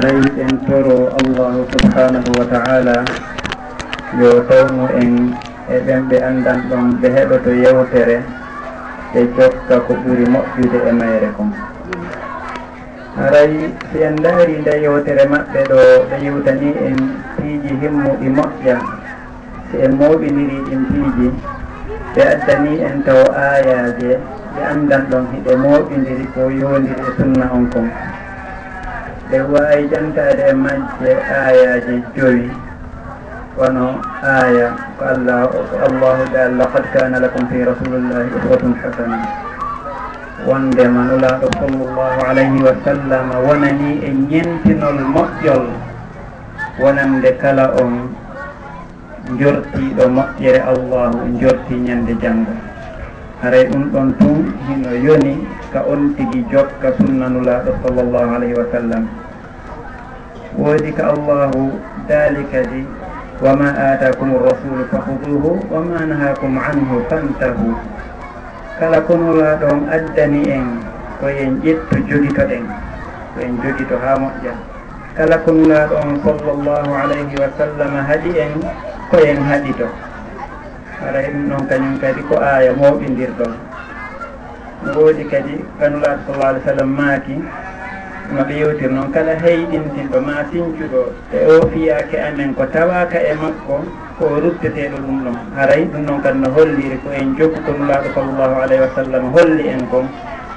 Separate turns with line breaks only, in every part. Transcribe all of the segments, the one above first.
rewi en toro allahu subhanahu wa taala. Yo tawnu en e ɓen ɓe anndan ɗon ɓe heɓa to yewtere ɓe jokka ko ɓuri moƴƴude e mayre kon. Aray si en ndaari nde yewtere maɓɓe ɗo ɓe yewtani en piiji himmuɗi moƴƴa. Si en moɓiniri ɗin piiji ɓe addani en taw aayaje ɓe andan ɗon hiɗe moɓidiri ko yondiri e sunna on kon. ɓe wawi jantade e majje ayaji joyi. Kono aya ko allah ko allahu taala laqad kana lakum fi rasulillahi uswatun hasana. Wondema nulaɗo sallllahu alayhi wa sallam wonani e ñentinol moƴƴol. Wonande kala on jortiɗo moƴƴere allahu jorti ñande janggo haray ɗum ɗon tun hino yoni ka on tigui jokka sunna nulaaɗo sallllahu alayhi wa sallam. woodi ko allahu dalika li wama atakum rasulu fahuduhu wama nahakum anhu fantahu. Kala konula ɗon addani en koyen ƴettu jogito ɗen koyen jogito ha moƴƴa kala konula ɗon sallllahu alayhi wa sallam haɗi en koyen haɗito. Ara en noon kañum kadi ko aya mawɓidirɗon woodi kadi kanulaɗo sallah alih w sallam maaki maɓe yewtir noon kala heyɗintinɗo ma sincuɗo e o fiyake amen ko tawaka e makko ko rutteteɗo ɗum ɗon. Haray ɗum ɗon kadi no holliri ko en jokku jokkutonulaɗo sallllahu alayhi wa sallam holli en kon.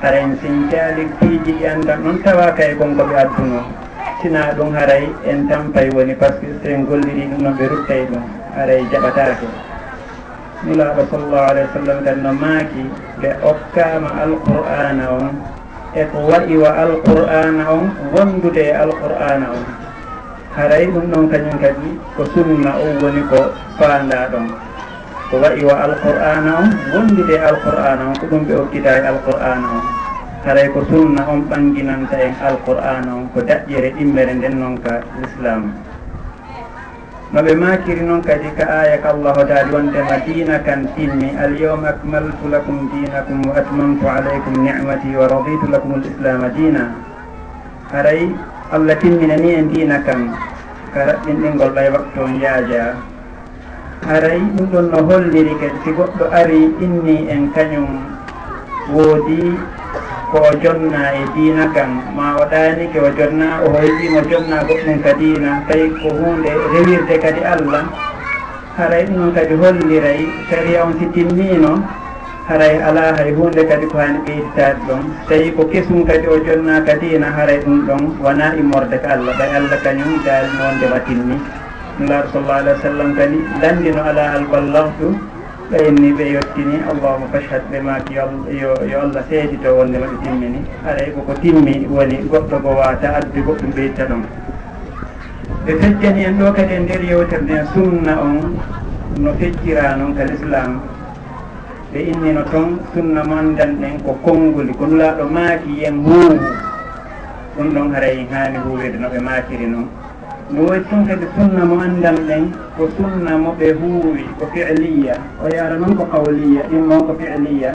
Hara en sincali piiji ɗi andan ɗon tawaka e gonkoɓe adduno. Sina ɗum haray en tampay woni par ce que sen golliri ɗum noon ɓe ruttay ɗum. Haray jaɓatake. Nulaɗo sallllahu alayhi wa sallam kadi no maaki ɓe okkama alqur'ana on e ko waɗi wa alqur'ana on wondude e alqur'ana on. Haray ɗum ɗon kañum kadi ko sunna on woni ko faanda ɗon. Ko waɗi wa alqur'ana on wondude alqur'ana on ko ɗum ɓe okkita e alqur'ana on. Haray ko sunna on ɓanginanta en alqur'ana on ko daƴƴere ɗimmere nden noon ka l'islam. no ɓe makiri noon kadi ka aya ka allahu taali wondema dina kan timmi alyawma akmaltu lakum dinakum wa atmamtu alaykum nicmati wa raditu lakum lislama dina haray allah timminani en dina kan ka raɓɓinɗingol ɓay waktu on yaaja. Haray ɗum ɗon no holliri kadi si goɗɗo ari inni en kañum woodi ko o jonna e diina kan. Ma o ke o jonna o hoydimo jonna goɗɗum ka diina. Tawi ko hunde rewirde kadi allah. Haray ɗum kadi holliray saria on si timmino haray ala hay hunde kadi ko hani ɓeyditade ɗon. Tawi ko kesum kadi o jonna ka diina haray ɗum ɗon. Wona immorde e ka allah. Ɓay allah kañum daalino ndema timmi nulaar sallallah alih wa sallam kadi landino ala alballahu ɓayenni ɓe yettini allahuma fachhad ɓe maki yo allah seedito wonde maɓe timmini. Aray e koko timmi woni goɗɗo ko wata adde goɗɗum ɓe itta ɗum. Ɓe fejjani en ɗo kadi e nder yewtere nden sunna on no fejjira noon kal islam. Ɓe innino toon sunna mandan ɗen ko konnguli ko nulaɗo maaki yen huuwu. Ɗum ɗon haray hani huwirde no ɓe makiri noon mi woy toon kadi sunna mo anndal ɗen ko sunna mo ɓe huuwi ko filiya. O yaara noon ko kawliya ɗin ko filiya.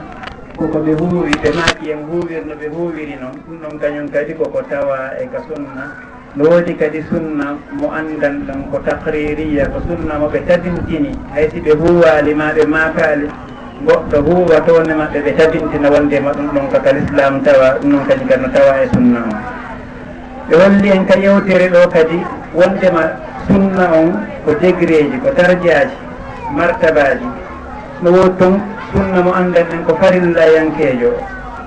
Koko ɓe huuwi ɓe maaki en huuwirno ɓe huuwiri noon. Ɗum ɗon kañum kadi koko tawa e ka sunna. No woodi kadi sunna mo anndan ɗon ko takririya ko sunna mo ɓe tabintini haysi ɓe huuwaali ma ɓe maakaali goɗɗo huuwa toone maɓɓe ɓe tabintina wondema ɗum ɗon kakal islam tawa ɗum ɗon kañum kadi no tawa e sunna o ɓe holli en ka yewtere ɗo kadi wondema sunna on ko degré ji ko dardiaji martabaji. No wodi toon sunna mo andan en ko farilla yankeejo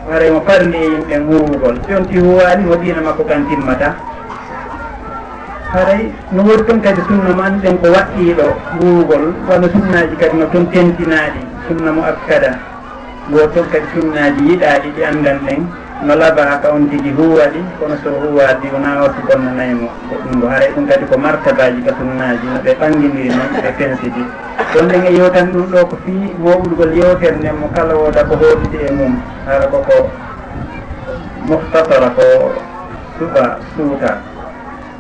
haray mo farli e yimɓe huwugol jonti huwani mo ɗina makko kan timmata. Haray no wodi toon kadi sunna mo annduɗen ko waɗɗiɗo huwugol wono sunnaji kadi no toon tentinaɗi sunna mo akkada. Goto toon kadi sunnaji yiɗaɗi ɗi andan ɗen no laaba ka on tigi huwaɗi kono so huwaɗi wona wasi bonnanaymo goɗɗum ngo haray ɗum kadi ko martabaji ka sunnaji no ɓe ɓangidiri noon ɓe fensidi ɗon ɗen e yewtan ɗum ɗo ko fii woɓɓulgol yewtere nden mo kala woda ko hoolidi e mum. Hara koko muhtasara ko suɓa suuta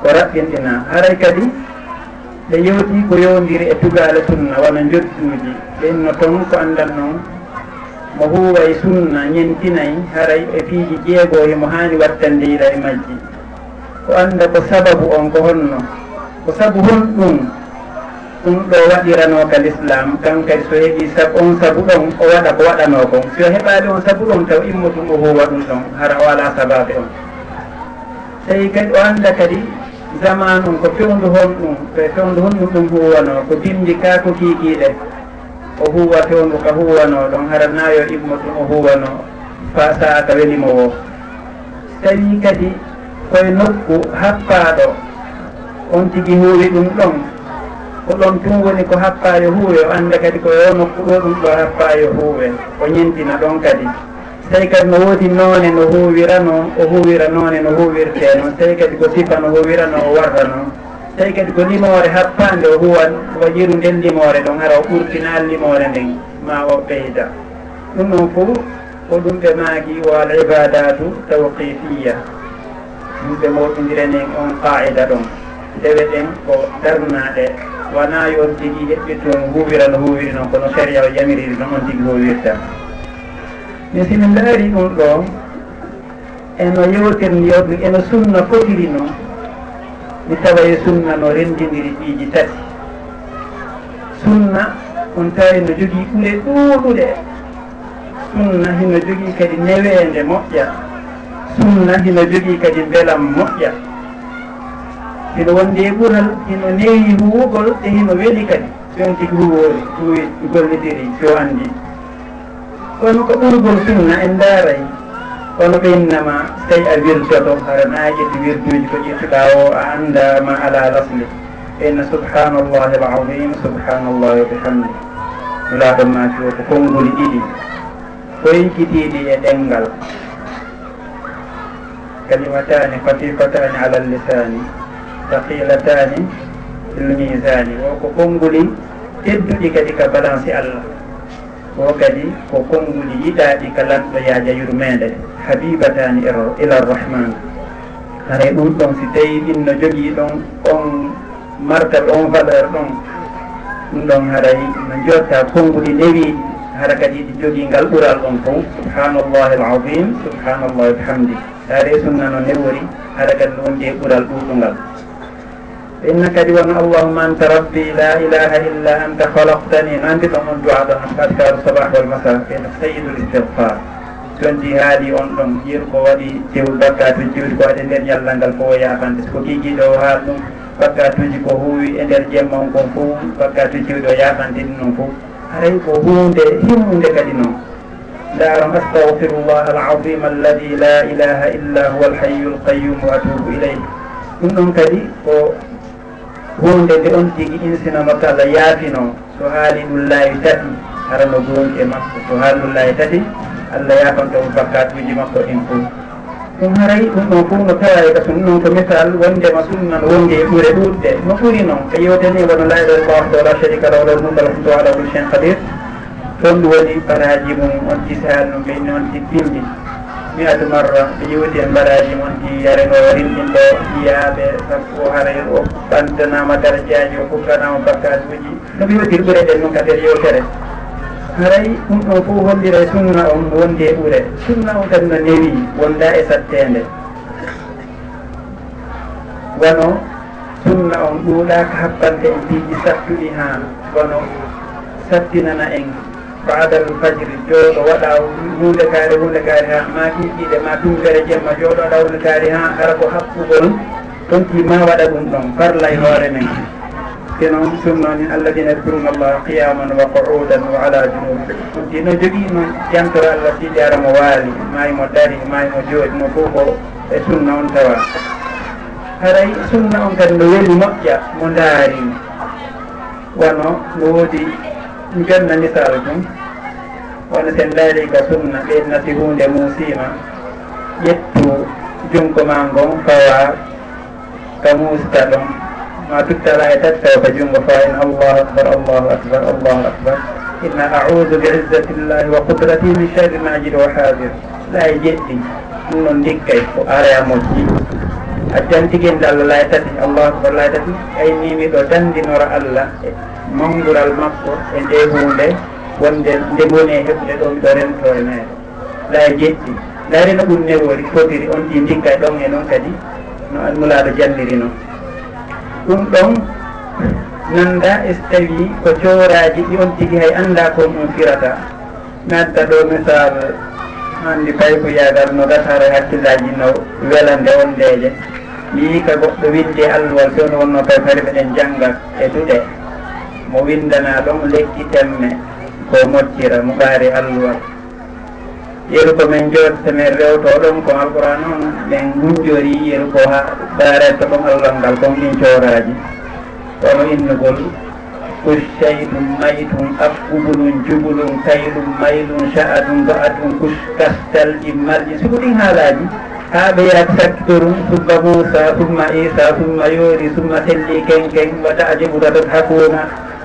ko raɓɓinɗina haray kadi ɓe yewti ko yowdiri e tugale sunna wona jottuuji ɓenno toon ko andan noon mo huway sunna ñentinayi haray e piiji jeegoo himo haani wattandeyra e majji. O annda ko sababu on ko honno. Ko sabu hon ɗum ɗum ɗo waɗirano ka l'islam kan kadi so heɓi sab on sabu ɗon o waɗa ko waɗano kon so heɓaali on sabu ɗon taw immo ɗum o huwa ɗum ɗon hara o alaa sababe on. Tawi kadi o annda kadi zaman on ko fewndu hon ɗum to e fewndu honɗum ɗum huwano ko bimbi ka ko kiikiiɗe. o huwa fewndu ka huwano ɗon haranna yo immo ɗum o huwano fa sa'a ka welimo wo. Tawi kadi koye nokku happaɗo on tigi huuwi ɗum ɗon. Ko ɗon tun woni ko happayo huuwe o anda kadi ko yo nokku ɗo ɗum ɗo happayo huuwe o ñentina ɗon kadi. Tawi kadi no woodi noone no huuwira noon o huuwira noone no huuwirte noon tawi kadi ko sifa no huuwira no o warra noon tawi kadi ko limore happande o huwan wajiru nden limore ɗon ara o ɓurtina limore nden ma o ɓeyda. Ɗum noon fo ko ɗum ɓe maagi wo al ibadatu tawqifiya ɗum ɓe mawɗodirene on qaida ɗon. Ɗewe ɗen ko darnaɗe wona yo on tigui heɓɓi toon huwira no huwiri noon kono séria o yamiriri noon on tigui huwirta min simin laari ɗum ɗo eno yewtirni yewdi eno sunna fotiri noon mi tawa e sunna no rendidiri ɗiiji tati. Sunna on tawi no jogii ɓule ɗuuɗuɗe. Sunna hino jogii kadi neweende moƴƴa. Sunna hino jogii kadi mbelam moƴƴa. Hino wondi e ɓural hino newi huwugol e hino weli kadi. Jon tigi huwoore huwi gollidiri yo anndi. Kono ko ɓurgol sunna en ndaaray kono ɓeynnama so tawi a wirdoto harana ƴetti wirduji ko ƴettuɗa o a anda ma ala lasli. Ɓeyna subhanallahi l adim subhanallahi wa bihamdi nulaɗo maaki o ko konnguli ɗiɗi. Koynkitiɗi e ɗenngal. Kalimatani khafifatani ala llisani thaqilatani fil o ko konnguli tedduɗi kadi ka balance allah. O kadi ko konnguli yiɗaɗi ka lanɗo yaaja yurmede habibatani e ila rrahman haray ɗum ɗon si tawi ɗin no jogii ɗon on martal on valeur ɗon. Ɗum ɗon haray no jotta konnguɗi ɗewi hara kadi ɗi jogii ngal ɓural on fof. Subhanallahi alazim azim subhanallahi bihamdi haare sunna no newori hara kadi no wondi e ɓural ɗuɗungal inna kadi wona allahuma anta rabbi la ilaha illa anta halaktani no andi ɗon on duwa ɗon askaru sabah walmasa ene sayidul istigfar ɗon haali on ɗon jiiru ko waɗi tew bakkatuji jiwdi ko waɗi e nder ñallal ngal fof o yafande so ko kiikiiɗo o haal ɗum bakkatuji ko huuwi e nder jemma on kon fof bakkatuji jiwɗi o yafandini noon fof haray ko hunde himmude kadi noon daaron astahfirullah alazim alladi la ilaha illa huwa alhayu alqayum wa atubu ileyh ɗum ɗon kadi ko hunde nde on tigi insinano ko allah yaafino so haali ɗum laawi tati harano gooni e makko. So haali ɗum laawi tati allah yafantamu bakatuji makko ɗin fof ɗum haray ɗum ɗon fof no tawa ka sum ɗon ko misal wondema sunnan wondi e ɓuure ɗuɗɗe no ɓuuri noon ko yewtanigo wono layɗol ko wahdo la sharika law law mulkal hamdu ala kulli chein qadir. Toon ɗum woni baraji mum on jisal no mbeyni on ti jippindi mi adu marra ɓe yewti e mbaraji mon ɗi yareno rinɗinɗo yiyaɓe sappo haray o ɓantanama darajaji o foftanama bakatuji no ɓe yewtir ɓuure ɗen noon kader yewtere. haray ɗum ɗon fof hollira e sunna on wondi e ɓure sunna on kadi no newi wonda e sattede wono sunna on ɗuuɗaka happante en piiji sattuɗi ha. Wono sattinana en baadal fajiri jooɗo waɗa hunde kaari hunde kaari ha. Ma kiiɗiɗe ma tumtere jemma jooɗo waɗa hunde kaari ha. Ara ko happugo on tonti ma waɗa ɗum ɗon farla e hoore men. te noon sunno alladina yadkuruna allaha qiyaman wa qu'udan wa ala junubihim ɗum tino jogiimo jantoro allah siidi ara mo waali mayimo dari mayi mo jooɗi mo fof ko e sunna on tawa haray sunna on kadi no weli moƴƴa mo ndaari wono no woodi mi ganna misal tum wono sen ndaari ka sunna ɓeydnati hunde mum ƴettu junko ma ngon fawa ka muusta ɗon ma tuttala e tattawka junngo fa in allahu akbar allahu akbar allahu akbar inna audu bi izzati llahi wa qudrati min sharri majid wa hadir laaye jeɗɗi ɗum noon ndikkay ko araya moƴƴi a jantiginɗo allah laaye tati allahu akbar laaye tati aynimi ɗo dandinora allah mangural makko e nde hunde wonde nde woni e heɓde ɗo miɗo rentore meeɗe laaye jeɗɗi layrino ɗum newori fotiri on ɗi ndikkay ɗon e noon kadi no almulaaɗo jalliri noon ɗum ɗon nanda e so tawi ko coraji ɗi on tigi hay anda ko ɗum firata. Mi adda ɗo misal andi pay ko yagal no gasara hakkillaji no welande on wondeje mi yi ka goɗɗo winde alluwal fewno wonno kay fari ɓeɗen jangga e duɗe. Mo windana ɗon lekki temme ko moccira mo ɓaari alluwal. yeru komin jooɗata min rewto ɗon ko alqurana on min gujjori yeru ko ha ɗaretto ɗon allah ngal kon ɗin coraji kono innugol قل شيء ميت أفقبل جبل كيل ميل شأد بعد كش كستل إمال سبل هذاجي هابيات سكتر ثم موسى summa عيسى ثم يوري ثم تلي كين كين وتعجب تضحكون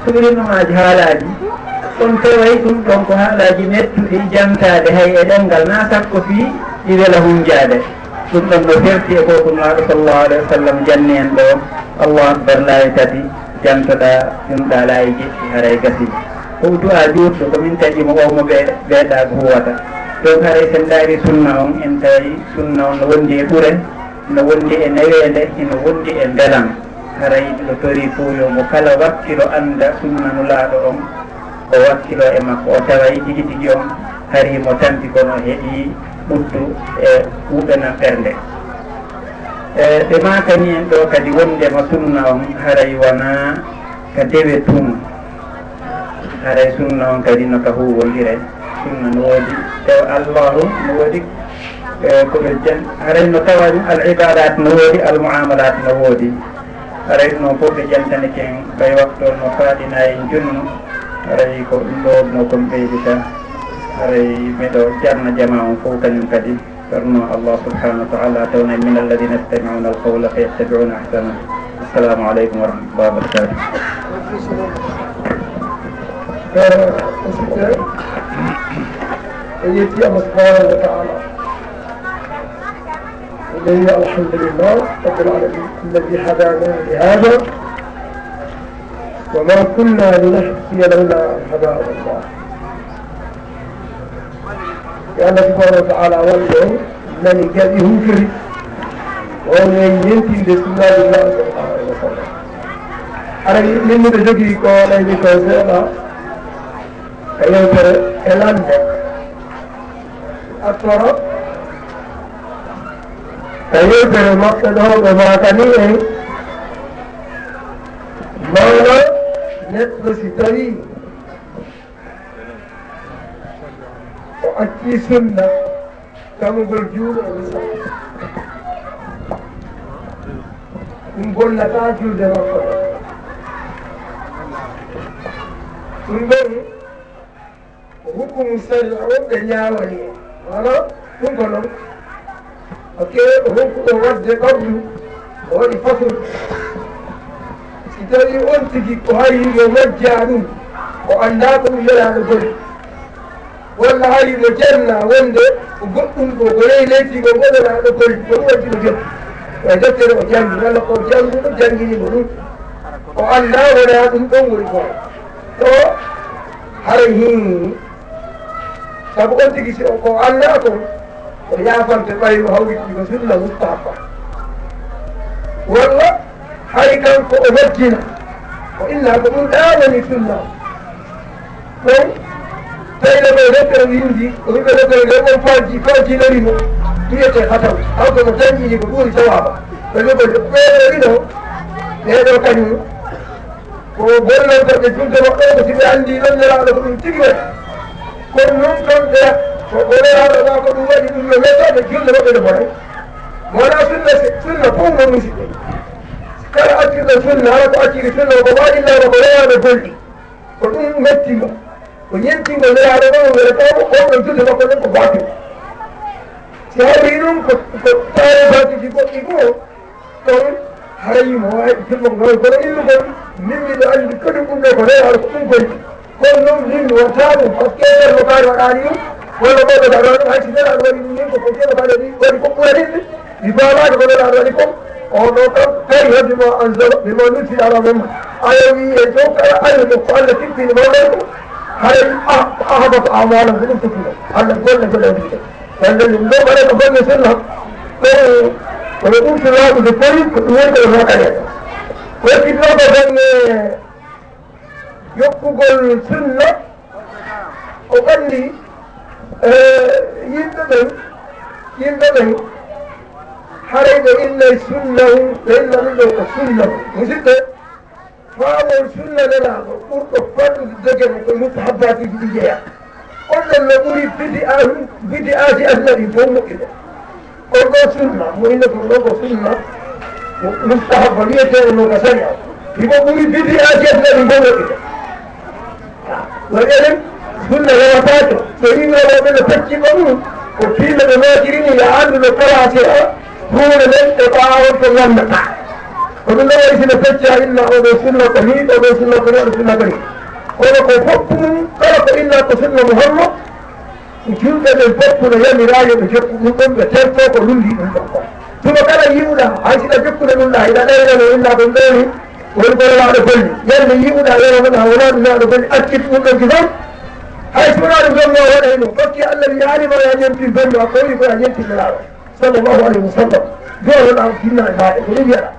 سبل ما جهالاجي on pewoy ɗum ɗon ko haalaji mettuɗi jantade hay e ɗengal na sakko fi ɗi wela hunjade ɗum ɗon no ferti e kokunaɗo sallllahu alayhi wa sallam janni en ɗo. Allahu akbar laawi tati jantoɗa yumɗa laayi jeɗɗi haray gasi. Ko du'a juutɗo komin taƴimo omo ɓe ɓeeɗa ko huwata. Donc haray sen daari sunna on en tawi sunna on no wondi e ɓure no wondi e newede ino wondi e mbelan haray ɗo tori fuuyo mo kala wakkilo anda sunna nulaaɗo on. o wakkilo e makko. O taway tigi tigi on harimo tampi kono heeɓi ɓuddu e huuɓanamɓere ɓernde e ɓe makani en ɗo kadi wondema sunna on haray wona ka dewe tum haray sunna on kadi no ka huwollire sunna no woodi tew allahu no woodi e koɓe jan haray no tawa al ibadat no woodi al muamalat no woodi. Haray noon fof ɓe jantani ken ɓay waktu no faaɗina en junnu haray ko ɗum ɗo no kon ɓeydita haray miɗo jarna jama on fof kañum kadi فرنا الله سبحانه وتعالى تونا من الذين يستمعون القول فيتبعون احسنه السلام عليكم ورحمه الله وبركاته
سيدي الله سبحانه وتعالى إليه الحمد لله رب العالمين الذي هدانا لهذا وما كنا لنشقي لولا هدانا الله. لأن سبحانه وتعالى وله من يجازي هنكري ومن ينتي بسم الله الله سبحانه وتعالى. ara yimɓe ɓe jogii ko laydi ko seeɗa e yewtere e lande attoro e yewtere maɓɓe ɗo ɓe maakani en mawna neɗɗo si tawi o acci sunna tamugol juuɗe e o wisa ɗum bonnata juude makko. Ɗum ɗon hukkumu sari o ɓe ñawani e wala ɗum ko noon ok o honkuɗo wadde ɓabdu o waɗi fasol tawi on tigi ko hari yo majja ɗum o annda ko ɗum yonaɗo goni walla hari no jenna wonde ko goɗɗum ko ko reyi leydi ko goɗonaɗo goni ko ɗum waddi ɗo jotti e deftere o jangi walla ko jannguɗo jannginimo ɗum o annda wona ɗum ɗon woni ko. Ɗo haray hin saabu on tigi si ko annda kon o yafante ɓawi hawriɗi ko sunna mustahaba walla hay kanko o majjina o illa ko ɗum ɗaanani sunna. Ɗon tawino ɓe lettere windi o wiɓe lettere nde ɗon faji fajinarimo wiyete hataw. Hawko komo dañƴini ko ɓuuri sawaba ɓe wiɓe ɓeerino ɓeeɗo kañum. Ko gollontoɓe julde maɓɓe ko siɓe anndi noon neraɗo ko ɗum tigi waɗi. Kono noon kam ɓe ko o ma ko ɗum waɗi ɗum no mettoɓe julde maɓɓe no bonay wona sunna sunna fof mo musidɓe. accirɗo sunna hara ko acciri sunna ko waɗillama ko rewano golɗi ko ɗum mettimo ko yentingo welaɗo ɗo wele tawo oɗon julde makko ɗen ko batil si hawri ɗum ko tawe batiji goɗɗi goo kon harayimo wawi julmo ngawi kono illugol nimmiɗo andi kadi ɗum ɗo ko rewano ko ɗum golɗi kono noon nimmi wonta ɗum par ce que no kaari waɗani ɗum walla ɓoɗo gaɗa ɗum haysi nelaɗo waɗi ɗum ni ko ko jeno kaɗe waɗi ko ɓurani mi bamade ko nelaɗo waɗi kom oɗo kam tawi tariha bima anzala bima nuti ala mema aya wi e wiye jowtara aya ko allah sippini mawɗayko hay ahabata amala ko ɗum tokkino allah golle golle wiide galle ɗum ɗo mbaɗa ko golle sunna ɗon kono ɗum silamu so tawi ko ɗum woni kono hoɗaɗen wekkitnoɗo bange yokkugol sunna o andi yimɓe ɓen yimɓe ɓen harayɓe illay e sunnahu ɓe illa ɗum ɗo ko sunnahu musidɓe faamon sunna nanaɗo ɓurɗo fanɗude jogemo koye mustahabatuji ɗi jeeya. On ɗon no ɓuri bidi a bidi aji annabi fof moƴƴuɗo on ɗo sunna mo inne ko ɗo ko sunna mustahaba wiyetee noon ka sari a imo ɓuri bidi aji annabi fof moƴƴuɗo waɗi enen sunna rewatajo so wi no pacciɓa ɗum ko fiino ɓe maatiri ni yo anndu no kalate o huunde nden e ko awon to gandata oɗum ɗo way sino fecca inna oɗo sunna ko ni oɗo sunna ko ni oɗo sunna ko ni. Kono ko foppu mum kala ko inna ko sunna muhammad julɓe ɓen foppu no yamiraajo ɓe jokku ɗum ɗon ɓe terto ko lundi ɗum ɗon. Ko tuma kala yiwɗa hay siɗa jokkude ɗum ɗa hiɗa ɗeynano inna ɗum ɗoni woni kono waɗo golli. Yande yiwɗa yononoɗa wona ɗum naɗo golli accit ɗum ɗon ki tan hay so wona ɗum jonno waɗayno fakki allah wiyaanima ya ñentin bandu a ko woni koya ñentinɗiraɗo sallllahu alayhi wa sallam jooɗoɗa tinna e haa eko rewiyaɗa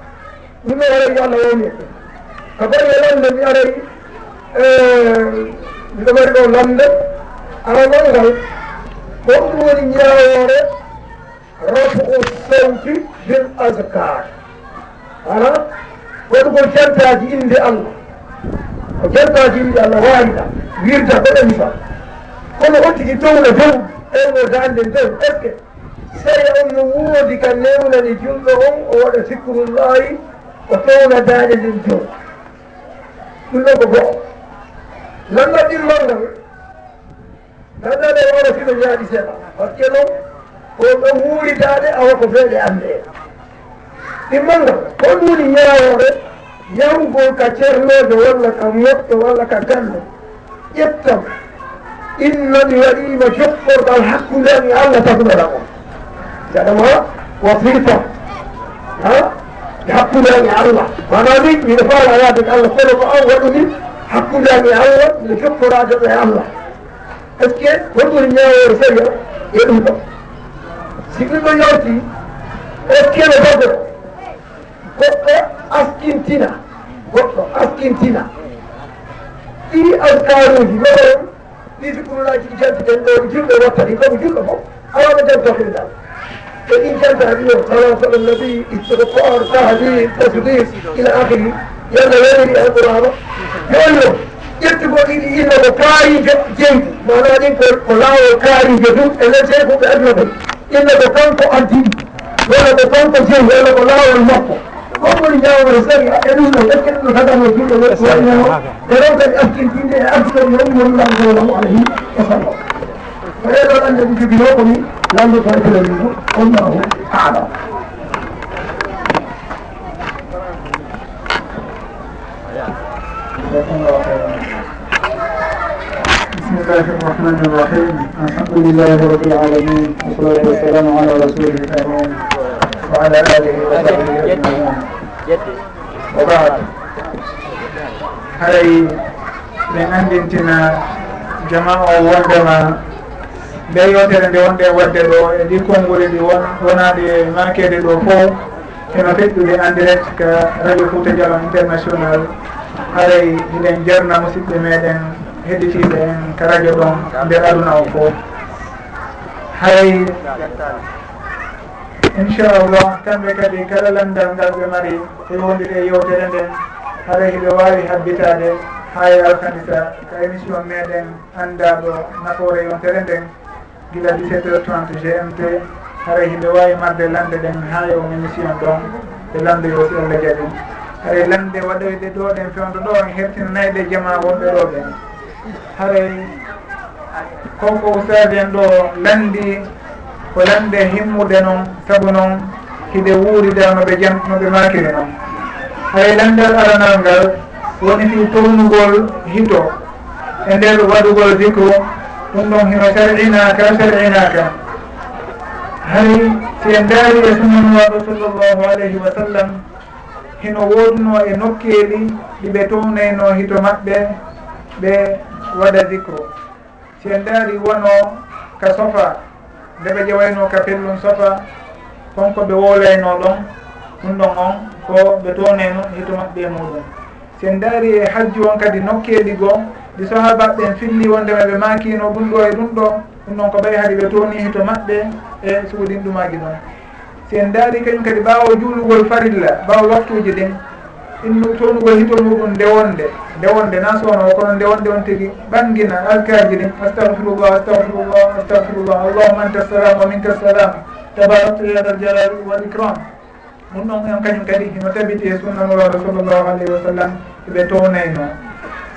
ɗume aray yo allah wowni e ko e bari e lande mi aray e, miɗo mari ɗo lande aranangal kon ɗum woni ñawore rafu o sawti bil askar ala waɗugol jantaji inde allah. Ko jantaji inde allah waalida wirda ko ɗani ba kono on tigi towna dow ewno dande ndew est ce que sey on no woodi ka newnani e julɗo on o waɗa sikrullahi o towna daañe nden joom ɗum ɗon ko goo lanna ɗillol ngal gandane wara fino ñaaɗi seeɗa. Par ce que noon on ɗo wuuritaade awa ko feeɗe annde. En ɗimmol ngal hon woni ñaawoore yahugol ka ceernoojo walla ka moƴƴo walla ka galle ƴettam. Inna mi waɗiima jopporɗal hakkunde an allah tagnoɗa on. jaɗama wasirta ha? Hakkudani e allah. Mana ni mbiɗa faala yaade ko allah kono ko an waɗuni hakkudani e allah mbiɗa fepporade ɗo e allah. Est ce que holɗum ñawore seria e ɗum ɗo siki ɗo yawti est ce que no bago goɗɗo askintina goɗɗo askintina. Ɗiɗi alkaruji mbaɗon ɗiɗi ɓurlaji jantiten ɗo julɓe watta ɗi komo julɗo fof. Alano jantohirgal فإن كان تهديد خلاص النبي استغفار تهديد تصديق إلى آخره. يلا يدري أن رهبة يقول يتبقى إلى بكاري جيد. معنى ذلك قلاء وكاري جدود إلا ko بأجنبه إلا بكانك e ولا بكانك جيد ولا قلاء والمقو قبل جاء ورسالي ko لو أكد أن هذا موجود وإنه ترون أن أكد دين أكثر يوم الله عليه وسلم فإذا أن يجب بلوكم لن يفرق الذي انه اعلم
بسم الله الرحمن الرحيم الحمد لله رب العالمين والصلاة والسلام على رسوله الكريم وعلى آله وصحبه أجمعين وبعد هاي من أندنتنا جماعة وندما nde yewtere nde wonde wadde ɗo e ɗi konnguli ɗi won wonaaɗi makede ɗo fof. Eno feƴƴude en direct que radio fouta dialo international. Haray hiɗen jarna musidɓe meɗen heɗitiɓe en ka radio ɗon nder aduna o fof. Haray inchallah kamɓe kadi kala landal ngal ɓe mari e wondiri e yewtere nden haray hiɓe wawi habbitade ha e alkamisa ka émission meɗen andaɗo nafoore yontere nden gila 17 heures 30 gmt hara yimɓe wawi marde lande ɗen ha yo émission ɗon ɓe landoyo so allah jaaɓi haray lande waɗoyde ɗo ɗen fewdo ɗo en hertinanayɗe jama wonɓe ɗo ɓen haray konko usadi en ɗo landi ko lande himmude noon saabu noon hiɗe wuurida noɓe jam noɓe makiri noon haray landal aranal ngal woni fi tournugol hito e nder waɗugol dicre ɗum ɗon hino sarinaka sarinaka hay si en daari e sunnanwaɗo sallllahu alayhi wa sallam hino wooduno e nokkeeli ɗiɓe townayno hito maɓɓe ɓe waɗa dicre si en daari wono ka sofa nde ɓe ƴewayno ka pellum sofa konko ɓe wolayno ɗon ɗum ɗon on ko ɓe townayno hito maɓɓe muɗum si en daari e hajju on kadi nokkeeli goo ɗi sahaba ɓen filli wondema ɓe makino ɗum ɗo e ɗum ɗo. Ɗum noon ko ɓay haade ɓe toni hito maɓɓe e suuɗin ɗumaji ɗon. Si en daari kañum kadi ɓawo juulugol farilla ɓaawo waktuji ɗin innu tonugol hitol muɗum ndewonde ndewonde na sowno kono ndewonde on tigui ɓangina alkaji ɗin. Astahfirullah astahfirullah astahfirullah allahuma anta salam wa minka salam tabaraktu yada aljalal wal icram ɗum ɗon on kañum kadi hino tabiti e sunna nuraɗo sallllahu alayhi wa sallam eɓe townayno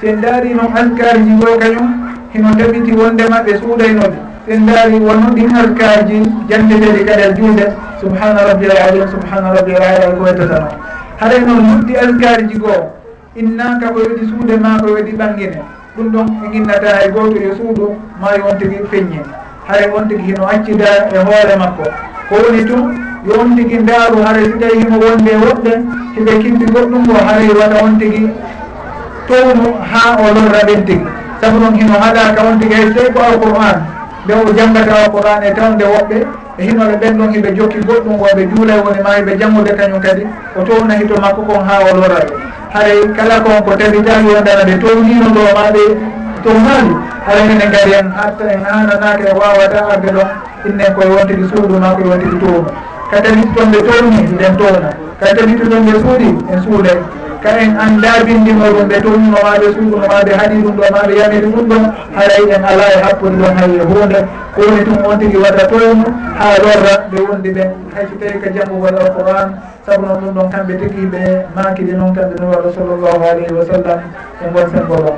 sen daari noon alkaarji goy kañum hino tabiti wondema ɓe suuɗaynoɓe sen daari wono ɗin alkaarji janteteɗi kadi a juuɗe. Subhana rabbil alim subhana rabbil ala ko wettata noon haɗay noon noddi alkaarji goo innaka ko weɗi suude ma ko weɗi ɓangine ɗum ɗon e ginnata e gooto yo suudu ma yon tigi feññi haray on tigi hino accida e hoore makko. Ko woni tun yo on tigi ndaaru haray si tawi himo wonde woɓɓe hiɓe kimɓi goɗɗum o haray waɗa on tigi townu ha o lorra ɓen tigi. Sabu noon hino haɗaka on tigi hay tawi ko alqouran nde o janggata alqouran e tawde woɓɓe e hinoɓe ɓen ɗon hiɓe jokki goɗɗum wonɓe juulay woni ma hiɓe janngude kañum kadi o towna hito makko kon ha olon raɓe haray kala kon ko tabitaki wondana ɓe townino ɗo maɓe to haali haray minen gari en hatta en hananaka e wawata arde ɗon innen koye won suudu ma koye won tigi towma ka tabiti toon ɓe towni nden towna ka tabiti toon ɓe suuɗi en suuɗay ka'en annda bindinol ɗum ɓe tonnuno maɓe ɓe maɓe ma haɗi ɗum ɗo maɓe yamiri ɗum ɗon. Haray en ala e happude ɗon hay e hunde kowoni tum on tigui waɗa toye ha lorra ɓe wondi ɓen hayso tawi ka janngugol alquran saabu noon ɗum ɗon kamɓe tigui ɓe makiɗi noon kamɓe nuraɗo sallllahu alayhi wa sallam e gon sembo ɗon.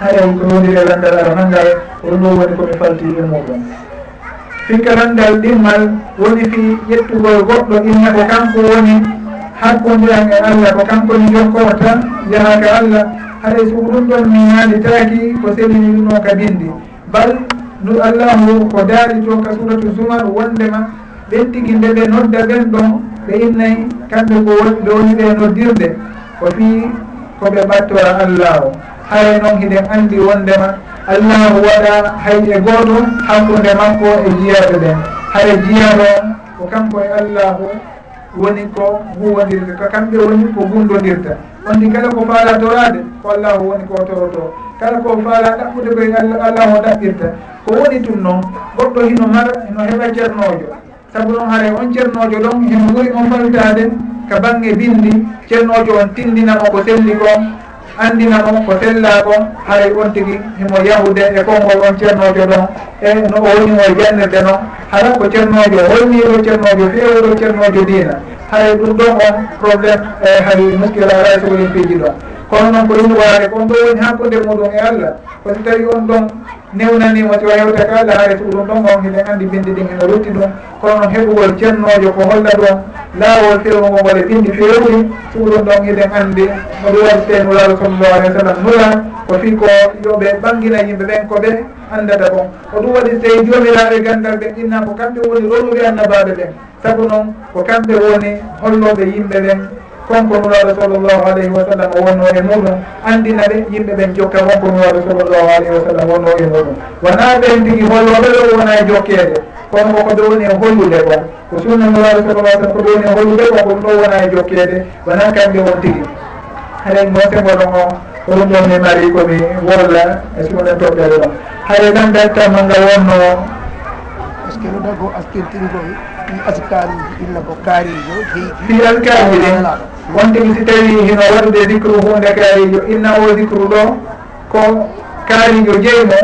Haray ko woniri e landal aranangal ko ɗum ɗo woni komi falti e muɗum. Fikka randal ɗimmal woni fi ƴettugol e goɗɗo innaɓe kanko woni hakkodiran e allah ko kankoni jokkowo tan yahaka allah. Haɗay so ɗum ɗon mi haalitaki ko selini ɗum o ka bindi bal nu allahu ko daari to ka suratu zumar wondema ɓen tigi nde ɓe nodda ɓen ɗon ɓe innayi kamɓe ko ɓe woni ɓe noddirde. Ko fi koɓe ɓattora allah o hay noon hiɗen anndi wondema allahu waɗa hay e gooto hakkunde makko e jiyaɓe ɓen hara jiyaɓe ko kanko e allahu woni ko huwodirde ko kamɓe woni ko gundodirta ondi kala ko faala torade ko allahu woni ko toroto. Kala ko faala ɗaɓɓude koye allahu o ɗaɓɓirta. Ko woni tum noon goɗɗo hino mara hino heɓa ceernojo saabu noon haara on ceernojo ɗon hino ɓuuri on faltade ka banggue bindi ceernojo on tindinamo ko selli kon anndina on ko tella on haray on tigui himo yahude e konngol on ceernojo ɗon e no o woni o jannirde noon. Hara ko ceernojo holniɗo ceernojo fewɗo ceernojo dina haray ɗum ɗon on probléme e hay muskila ara sowoni piiji ɗon. kono noon ko yirwade kon ɗo woni hakkude muɗum e allah. Ko so tawi on ɗon newnanima to hewta ka ala haaret ɗum ɗon on hiɗen andi bindi ɗin ene rutti ɗum. Kono noon heɓugol cennojo ko holla e ɗon laawol fewnugo ngol e bindi fewri suɗum ɗon hiɗen andi oɗo ɗum waɗi te nuraɗo alih wa sallam. Nura ko fi ko yoɓe ɓangina yimɓe ɓen ko ɓe andata kon ko ɗum waɗi tawi jomiraɓe gandal ɓen innan ko kamɓe woni roluɓe annabaɓe ɓen. Saabu noon ko kamɓe woni holloɓe yimɓe ɓen. konko nuraɗo sallllahu alayhi wa sallam o wonno e muɗum andina ɓe yimɓe ɓen jokka wonko nuraɗo sallllahu alayhi wa sallam wonno e muɗum wona ɓen tigi holloɓe ɗo wona e jokkeede kono koko downi e hollude kon ko sunna nuraɗo sallah sallam ko downi e hollude kon ko ɗum ɗo wona e jokkeede wona kamɓe won tigi haɗen mo sengoɗon o ko ɗum ɗon mi mari komi wolla e sunen toɓɓere ɗon haɗe tan dattama ngal wonno
est ce que ɗo ɗago askintingo ɗi askaruji illa ko kaarijo
fi alkaruji ɗen wonde si tawi hino waɗude dicru hunde kaarijo inna o dicru ɗo ko kaarijo jeymo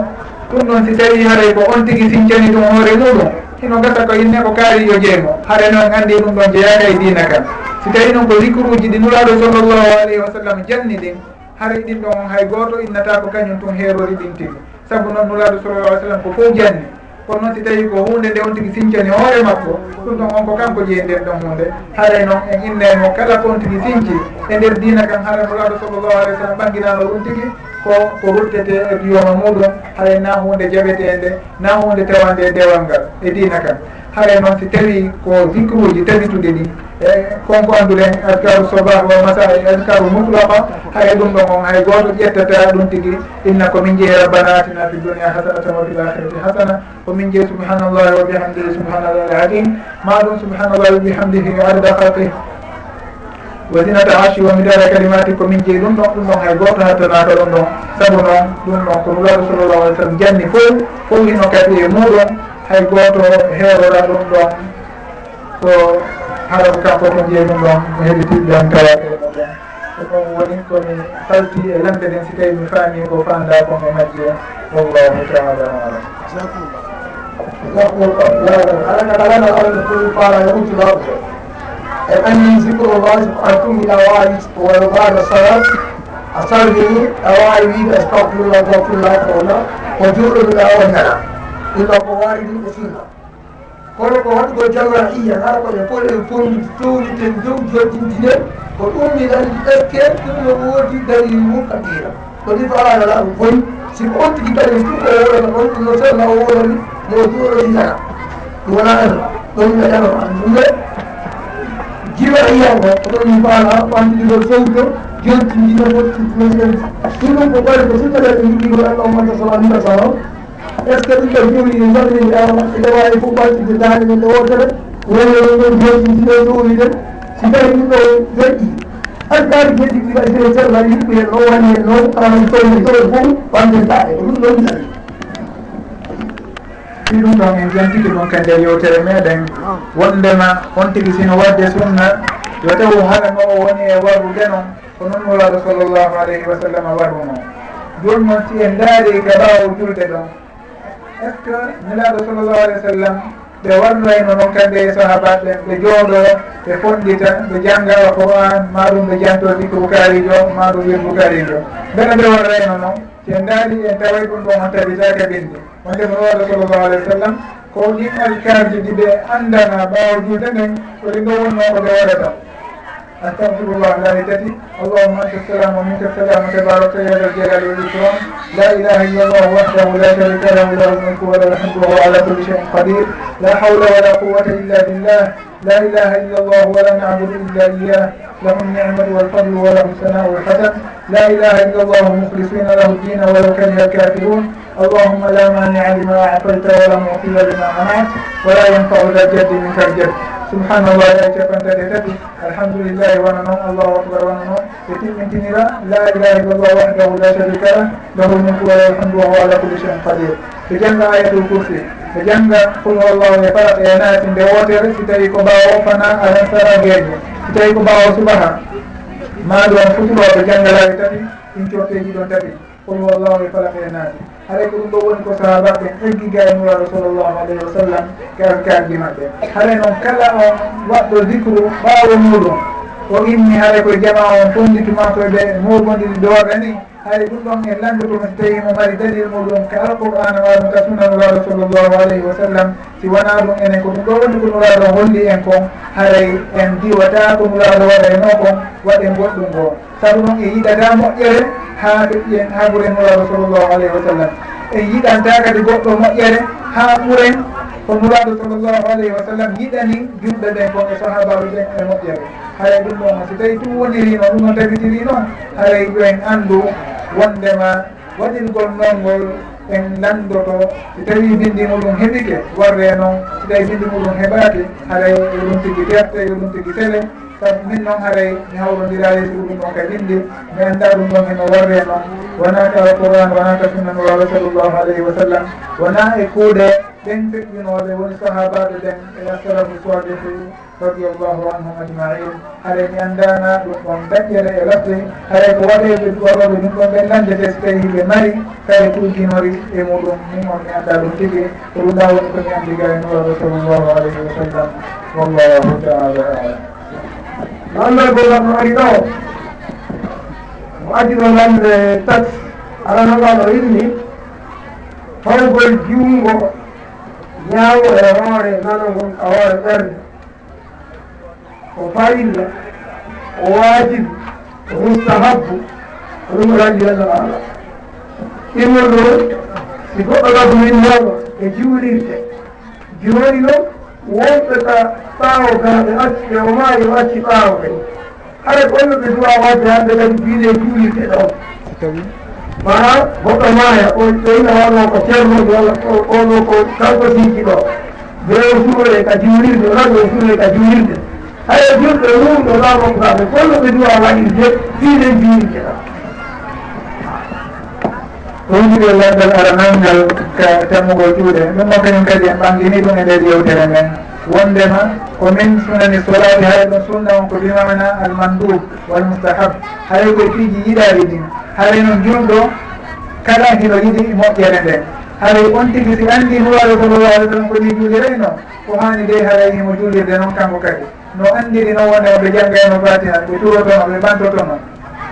ɗum ɗon si tawi haray ko on tigui sincani ɗum hoore muɗum. Hino gasa ko inne ko kaarijo jeymo haɗa noon andi ɗum ɗon jeyaka e dina kan si tawi noon ko dicruji ɗi nuraɗo sallllahu alayhi wa sallam janni ɗin haray ɗin ɗon hay goto innata ko kañum tun heerori ɗin tigi saabu noon nuraɗo sallallah alih w sallam ko fof janni kono si tawi ko hunde nde on tigui sincani hoore makko ɗum ɗon on ko kanko jeeyi nden ɗon hunde. Haray e noon en innaymo kala ko on tigui sinci e nder dina kan haray nuraɗo sallllahu alih w sallam ɓanginano ɗum tigui ko ko ruttete e diyoma muɗum haray e na hunde jaɓete nde na hunde tawande e dewal ngal e dina kan. haray noon si tawi ko zicruji tabitude ɗi e konko anduɗen adkaru sobah wa masa e adkaru mutlaqa haray ɗum ɗon on hay goto ƴettata ɗum tigui inna komin jeeyi rabbana atina fi dunia hasanatan wa fil akhirati hasana komin jeeyi subhanallahi wa bihamdihi subhanallahi al ma ɗum subhanallahi wa bihamdihi adada halqih wasinata arshi wa midara kalimati komin jeeyi ɗum ɗon ɗum ɗon hay goto hattanaka ɗum ɗon saabu noon ɗum ɗon ko nulaɗo sallallah alih w sallam janni fof fof hino kadi e muɗum hay goto heeroɗa ɗum ɗon ko haram kanko to jeyɗum ɗon mo heɓitiɓe on tawa ɗeɗo ɗon. Ko ɗum woni komi falti e lamde ɗen si tawi mi faami ko fanda komo majje wallahu taala alam.
Alana alana alana fof faala yo ujulaɓe e anni zicre wajib an tummi a wawi walla mbaɗa salat. A salmini a wawi wiide astahfirullah gafirullah ko ko julɗoɗo o nana ɗiɗo ko wawi waaridiɓe fiino kono ko waɗugo waɗgo jama'iya hara koɓe pol en poni towniten dow joɗɗindinen ko ɗum min anndi ekke ɗumno woodi dalil mum kadira ko ɗi to ala ɗum koyi siko on tigi kadi fu ko worana ɗon ɗum no sella o worani mo duoroyitana ɗum wona en ɗon gaɗano an ɗum. De jiwa'iya ngo ko ɗon mi mbaala ɓandiɗo fewto jontindino wottiɗinoen ɗum ɗum. Ko ɓari ko sinnaɗe ɓe jiɗigo allah ummata sallallahu alih wa sallam est ce que ɗum ɗo ɗi jabrini awa maɓɓe wawi fof ɓaltide dande men ɗo wotere wonno ɗon joɗiɗiɗo ɗowide si tawi ɗum ɗo joƴƴi alkaari jeɗi ɗi waɗi sere serla yiɓɓi hen o wani hen noon kalan towni towe fof wande tae ko ɗum ɗon tawi
si ɗum ɗon en jantiki ɗum ka e yewtere meɗen wondema on tigui sino wadde sunna yo taw halano o woni e warrude noon ko noon nuraɗo sallllahu aleyhi wa sallam warruno joni noon si en daari ga ɓawo julde ɗon est ce que nelaɗo sallllahu alih wa sallam ɓe wannoyno noon kamɓe e sahabaɓe ɓe jooɗo ɓe fonɗita ɓe jangga o qouran ma ɓe janto dikko boukarijo maɗum ɗum win boukarijo mbeɗa ɓe warrayno noon te ndaari en taway ɗum ɗon on tabitaka bindi wonde no waɗa sallllahu alih wa sallam ko ɗin alkarji ɗi ɓe andana ɓawo juuɗe nden ko ɗi ɗo wonno ko ɓe waɗata astahfirullah laawi tati. Allahuma anta salamu wa minka salamu tabaraka yadal jalali wal ikram la ilaha illa llah wahdahu la sharika lahu lahu lmulku wa lahu lhamdu wa huwa ala kulli cheyin qadir. La hawla wala quwata illa billah. لا إله إلا الله ولا نعبد إلا إياه له النعمة والفضل وله الثناء والحسن لا إله إلا الله مخلصين له الدين ولو كره الكافرون اللهم لا مانع لما أعطيت ولا معطي لما منعت ولا ينفع ذا الجد منك الجد subhanallah e capantati tati alhamdulillahi wana noon allahu akbar wana noon e timmintinira. La ilaha illallah wahdahu la sharika lah. Lahu lmulku wa lahu lhamdu wa huwa ala kulli chein qadir. Ɓe jannga ayatul kursi. Ɓe jannga qul wallahu e fara e naati nde wootere. Si tawi ko mbawo fana alan sara geeje si tawi ko mbawo subaha maɗon futuroɓe jannga laawi tati ɗin cotteji ɗon tati. Qul wallahu e falak e naati. haray ko ɗum ɗo woni ko sahabaɓe eggiga e nuraɗo sallllahu alayhi wa sallam kalkalji maɓɓe haray noon kala on waɗɗo dicre ɓawo muɗum. o inni haray koye jama o fonditumakoɓe mobodiri dooɓe ni hay ɗum ɗon e lanndugol so tawi mo mari dalil muɗum ka alqur'ana waɗum ka sunna nuraɗo sallllahu alayhi wa sallam. Si wona ɗum enen ko ɗum ɗo woni ko nuraɗo holli en kon haray en diwata ko nuraɗo waɗayno kon waɗe goɗɗum ngo saabu noon e yiɗata moƴƴere ha ɓeƴƴen ha ɓuren nuraɗo sallllahu alayhi wa sallam. En yiɗanta kadi goɗɗo moƴƴere ha ɓuren ko nuraɗo sallllahu alayhi wa sallam yiɗani julɓe ɓen ko e sahabaɓe ɓen e moƴƴere. Haray ɗum ɗon so tawi ɗum wonirino ɗum noon tabitiri noon haray ɗoen anndu wondema waɗirgol noongol en landoto so tawi bindi muɗum heɓike warre noon so tawi bindi muɗum heɓaki haray yo ɗum tigi terte yo e ɗum tigi tele. Sabu min noon haray mi hawrodira yeeso ɗum ɗon e ka ɓindi mi annda ɗum ɗon heno warre noon wona ka alquran wona ka sunna nuraɗo sallllahu alayhi wa sallam wona e kuuɗe ɓen feƴƴinoɓe woni sahabaɓe ɓen e assalamu sodete radiallahu anhum ajmain. Haɗa mi andana ɗum ɗon daƴƴere e ladde haɗa ko waɗeɓe waɗoɓe ɗum ɗon ɓen ɓenlandete so tawi ɓe mari tawi kuuginori e muɗum min on mi anda ɗum tigui ko ɗum ɗa woni komi andiga e nuraɗo sallllahu alayhi wa sallam wallahu taala alam.
Allah gollamo ari ɗo mo addino lande tat alanoɗaɗo inni fawgol jiwngo ñaawo e hoore nano ngon ka hoore ɓerde ko fayilla o waajibu o mustahabbu ko ɗum ranndi allah ala ɗimmol ɗo si goɗɗo lago min ñaawa e juulirde jooni noon wonɓe ka ɓaawo gaa ɓe acci ɓe o maayi o acci ɓaawo kadi hara ko onno ɓe duwa wadde hannde kadi biile e juulirte ɗon. mana goɗɗo maaya o ɓeyna walla ko ceernoɗo walla oɗo ko kanko siiki ɗo. Brewo suure ka juulirde rago suure ka juulirde haye julɓe e mum ɗo golno ɓe duwa waɗirde fiide juuri keɗa
wondude lawɗal aranalngal ka tammugol juuɗe ɗum o kañum kadi en ɓangini ɗum e nder yewtere men. Wondema ko min sunani solade hay ɗon sunna on ko limamana almandub walmustahab. Hay koye piiji yiɗaɗi ɗin. haray noon jumɗo kala hino yiɗi e moƴƴere nde. Haray on tigi si andi hoore kono waare ɗon ko ni juulirayno ko hani de haray himo juulirde noon kanko kadi. No andiri noon wone ɓe janngayno e batihan ɓe turotono ɓe ɓantotono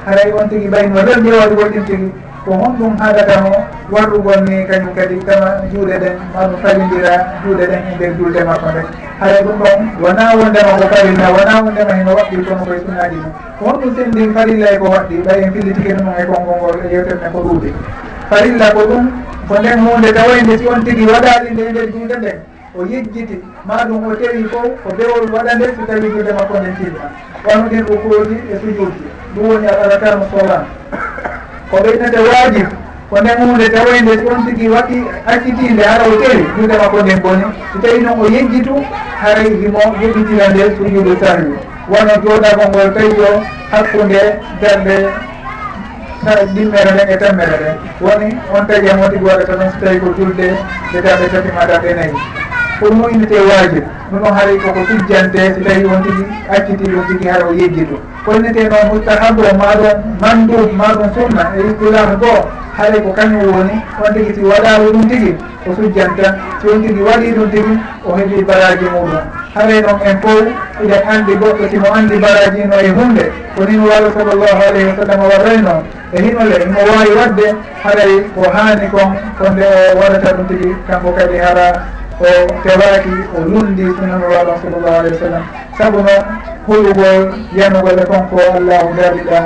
haray on tigi ɓayno lolɗi waɗi goɗɗin tigi ko honɗum haalatamo warrugol ni kañum kadi kama juuɗe ɗen mano falidira juuɗe ɗen e nder julde makko nde haray ɗum ɗon wona wondema ko farilla wona wondema heno waɗɗi kono koye sunnaji mum ko honɗum sendi farilla e ko waɗɗi ɓay en fillitike ɗum e konngol ngol e yewtere men ko ɗuuɗi farilla ko ɗum ko nden hunde tawayi nde si on tigi waɗaɗi nde e nder juuɗe nden o yejjiti. Maɗum o tewi fof ko bewol waɗa nde so tawi juuɗe makko nden tiima wanuɗin rukuuji e sujuuji ɗum woni al arkanu solan ko ɓeynete waajib ko nden hunde tawoyde on tigi waɗi accitinde hara o teri juuɗe makko nden boni so tawi noon o yejjitu haray himo yeɓitira nde sujudu sahwi wono jooɗago ngol tawi o hakkude darde ɗimmere nden e tammere nden woni on tagi e a moti waɗata noon so tawi ko julde nde darɗe tati maɗa ɗe nayyi pour muminete wajib ɗum on haray koko sujjante so tawi on tigi acciti ɗum tigi hara o yejji ɗum. Konnete noon mustahabu maɗum maɗon mandub maɗon sunna e istilahu goo haray ko kañum woni on tigi si waɗawi ɗum tigi o sujjanta. Si on tigi waɗi ɗum tigi o heeɓi baraji muɗum. Haray noon en fof iɗen andi goɗɗo simo andi baraji no e hunde konin waalo sallllahu alayhi wa sallam warray noon e hinole mo wawi wadde haray ko hani kon ko nde o waɗata ɗum tigi kanko kadi hara o tewaki o lulli sunan waɗon sallllahu alayhi wa sallam. Sabu noon hulugol yanugol e konko allahu daaɗiɗa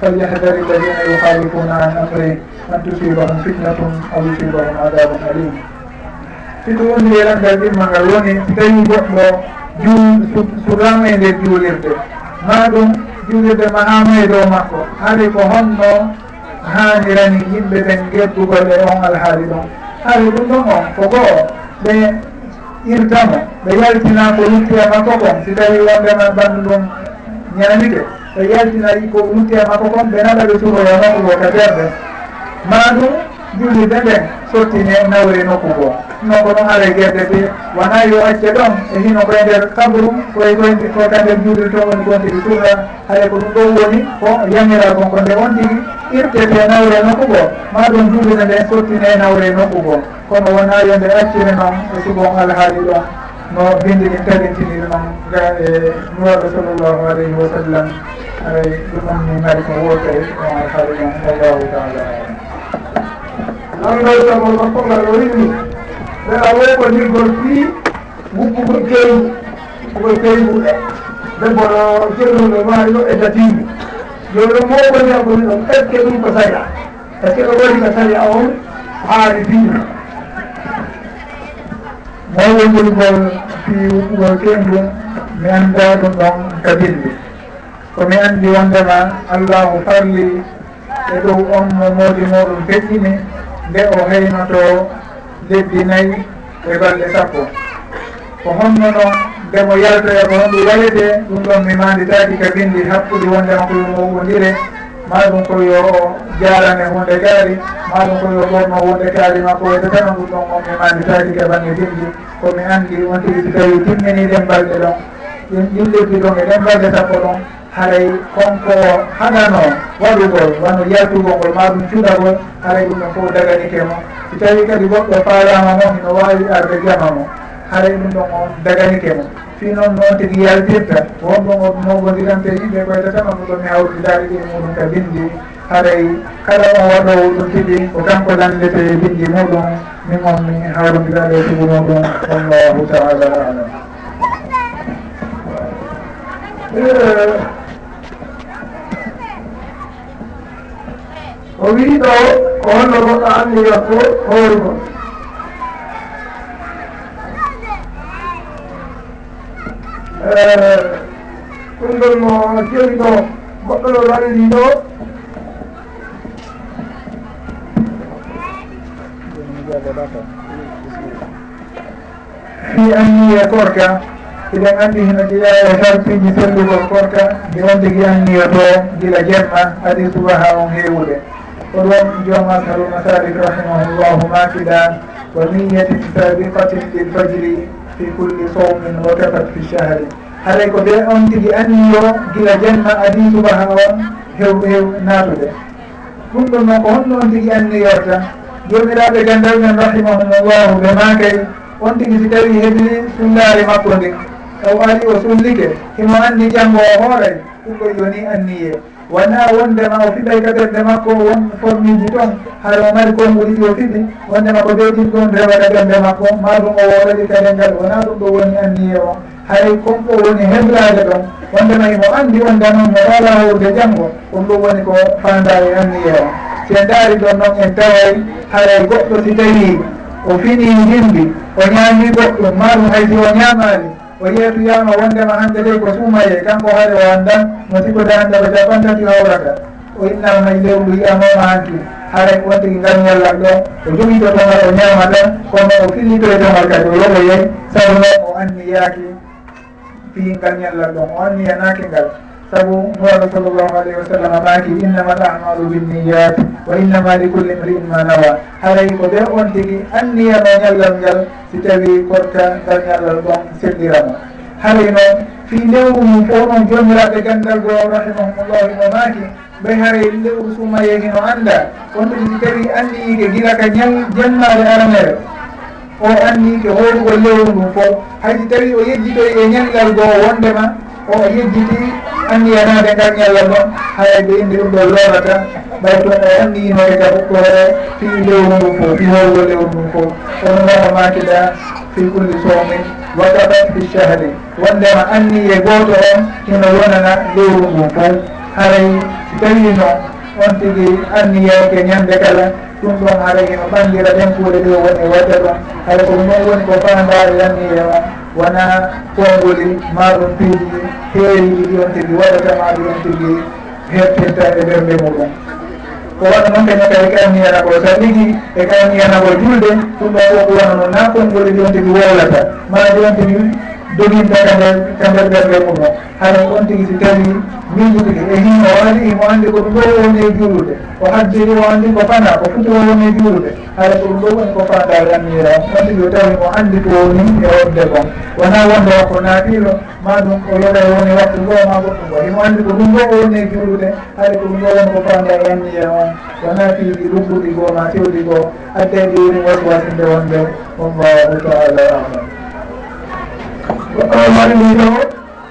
falyahdari alladina yuhalifuna an amri an tusibahum fitnatum aw yusibahum adabun alim. Sito woni yerangal ɗimma ngal woni tawi goɗɗo juu surama e nder juulirde. Ma ɗum juulirde ma ama e dow makko. Ari ko honno hanirani yimɓe ɓen geddugol e on alhaali ɗon. Ari ɗum ɗon on ko goo ɓe irtamo. Ɓe yaltina ko lutti e makko kon. Si tawi wonɓe man ɓandu ɗum ñaamike ɓe yaltina ko lutti e makko kon. Ɓe naɗa ɓe suroya makko ko e ka ɓerde ma ɗum julliɓe nden sottine nawre nokku ngo no ko ɗon ara guerde de wona yo acce ɗon e hino koye nder kabru koye koye koye ka nder juulde to woni gon tigi surra haɗa ko ɗum ɗon woni ko yamira kon ko nde on tigi irtete nawre nokku ngo ma ɗon juulide nde sottine nawre nokku ngo kono wona yo nde accire noon e sugon alhaali ɗon. No bindi ɗin tabintiniri noon ga e nuwaɗo sallllahu alayhi wa sallam. Aray ɗum ɗon mi mari ko woota e ɗon alhaali ɗon. Wallahu taala
alam. anndal tamo makko ngal o rinni ɓe a ko nirgol fii wuppugo keewu ko keewuɓe debbo no celluno maayo e tatimu yono mowoni agoni ɗon est ce que ɗum ko saria? Est ce que ɗo woni ko saria on? Haali diina.
Mawolgolgol fii wuppugol keewu mi annda ɗum ɗon kabilde komi anndi wondema allahu farli e ɗow on mo moodi moɗon feƴƴini. nde o haynoto lebbi nayyi e balɗe sappo. Ko honno noon ndemo yaltoya ko honɗum waɗede ɗum ɗon mi manditaki ka bindi hakkude wondema koye mowodire maɗum ko yo o jarane hunde gaari maɗum ko yo ɓorno hunde kaari makko. Wayde tano ɗum ɗon on mi manditaki ka bange bindi. Komi andi on tigi si tawi timmini ɗen balɗe ɗon. Ɗin ɗin lebbi ɗon e ɗen balɗe sappo ɗon. haray konko haɗano waɗugol wano yaltugol ngol ma ɗum cuɗagol haray ɗum ɗon fof daganike mo. Si tawi kadi goɗɗo falama mo ino wawi arde jama mo haray ɗum ɗon o daganike mo. Fi noon noon tigi yaltirta wonɗon o mogodirante yimɓe ɓoytatama ɗum ɗo mi e hawridaɗi ɗi e muɗum ka bindi. Haray kala on waɗowo ɗum tiɗi ko kanko landete bindi muɗum min on mi hawrodiraɗe e tugu muɗum wallahu taala alam.
Eh, o wii ɗo ko holno goɗɗo anni yetto hoore mon eh, ɗum ɗon no joni ɗo. Goɗɗo ɗo anndi ɗo.
Fi anniye korka eɗen anndi hino ɗiɗa e sarpiji sellugol korka nde wonde gi anniyo gila jemma. Adi subaha on heewude. ko ɗon jooma haruna salik rahimahullahu makida wa niyatin sabiqatin lil fajiri fi kulli sawmin wa kafat fi shahri haɗay ko ɓe on tigi anniyo gila janna adi subaha on hew hew naatude ɗum ɗon noon ko honno on tigi anniyorta jomiraɓe gandal men rahimahumullahu ɓe makay on tigi si tawi heɓini sullare makko ndi o ari o sullike himo anndi janngo o hooray ɗum ɗo yoni anniye wona wondema o fiɓay ka ɓerde makko won formiji toon haɗa o mari konnguli ɗi o fiɓi wondema ko ɓeydin ɗon rewaɗa ɓerde makko ma ɗum o woraɗi kaɗel ngal wona ɗum ɗo woni anniye o. Hay konko woni heblade ɗon wondema imo andi wonde noon mo wala hawrude janngo ɗum ɗum woni ko fandare anniye o. Sen daari ɗon noon en taway haray goɗɗo si tawi o fini jimbi o ñaami goɗɗum maɗum haysi o ñaamani o yeetuyama wondema hande dey ko suumaye kanko haare o andan no sikkude hande ko capantati hawrata. O innama hay lewru yiyamoma hanki haara on tigi ngarñallam ɗon o jogiɗo ɗomal o ñama ɗon kono o fillidoye ɗomal kadi o yoɓoyey sabu noon o anni yaaki fi ngarñallam ɗon o anniyanaki ngal. sabu fooɗo sallllahu alayhi wa sallam maaki innama l amalu binniyat wa innama li culli mriin ma nawa haray ko ɓe on tigi anniyano ñallal ngal si tawi kotta ngal ñallal ɗon seɗɗiramo haray noon fi lewru mum fo ɗon jomiraɓe gandal go rahimahumullahu mo maaki ɓay haray lewru sumaye hino annda on ɗum si tawi anniyike gila ka jannade aranere o anni ke hoorugol lewru ndum fof haysi tawi o yejjitoy e ñallal goo wondema o yejjiti anndi yanade ngan yalla mon ɓe inde ɗum ɗo lorata ɓay toon a anndi inoye jaɓo ɓoore fi lewru ndum fof fii howgo lewru ndum fof kono noon o makiɗa fi kulli somin wakaɓat fi sahri wondema anndi e gooto on hino wonana lewru ndum fof haray si tawi on tigi anndi yewke ñande kala ɗum ɗon haray hino ɓandira ɗen kuuɗe ɗe woni e watta ɗon. Haray ko ɗum ɗon woni ko fandare yanni yewa wona ɓongoli maɗum piiji heeriɗi ɗion tigui waɗatama ɗi ɗion tigui e ɓerde muɗum ko waɗa noon ɓene kadi kayniyana ko sa liggi e kayniyana ko julde ɗum ɗo fof wona noon na konngoli ɗion tigui wowlata ma ɗi on tigui jogii ɓeɗe temɓere ɓerɗe mum o hara on tigi si tawi miijude e eh, himo waɗi imo anndi ko ɗum ɗo woni e juulude o haddiri o anndi ko fana ko futi o woni e juulude hara ko ɗum ɗo woni ko fandare annira on tigi o tawi mo anndi ko. Woni e wonde kon wona wonde wakko naatiɗo ma ɗum o yoɗa woni waktu ngo ma goɗɗum ngo himo anndi ko ɗum ɗo woni e juulude hara ko ɗum ɗo woni ko fandare annira on wona fiiji lubbuɗi goo ma tewɗi goo addeɗi woni waswasinde wonde wallahu taala alam
waɗi ɗum ɗo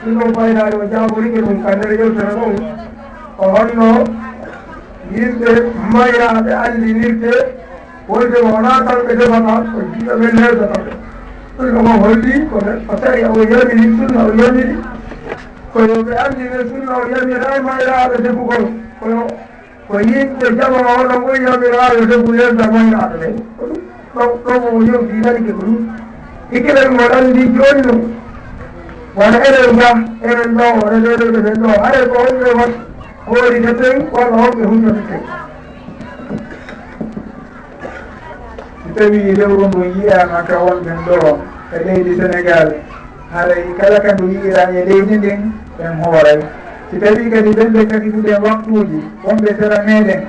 ɗin ɗon faydaade o jaaboriɗe ɗum ka nder yewtere ɗon o honno yimɓe mayraɓe allinirte wolde wona tan ɓe defata ko jiɗo ɓe neesata ɓe ɗum ɗomo holli ko tawi o yamini sunna o yamini koyo ɓe andine sunna o yaminay mayraɓe defugol koyo ko yimɓe jama oɗon o yamiraaɓe defu neesa mayraɓe ɓe ɗum ɗo ɗo o yonki ko ɗum hikkilan moɗon ndi joni ɗum wona enen ga enen ɗo wono ɗoɗoɓe men ɗo haɗa ko honɓe wat hoori to toyi walla honɓe humnoto ten
si tawi lewru ndu yiyama ka wonɓen ɗo e leydi sénégal haray kala ka ndu yiirani e leydi ndin ɓen hooray si tawi kadi ɓenɓe kasifuɗen waktuji wonɓe sera meɗen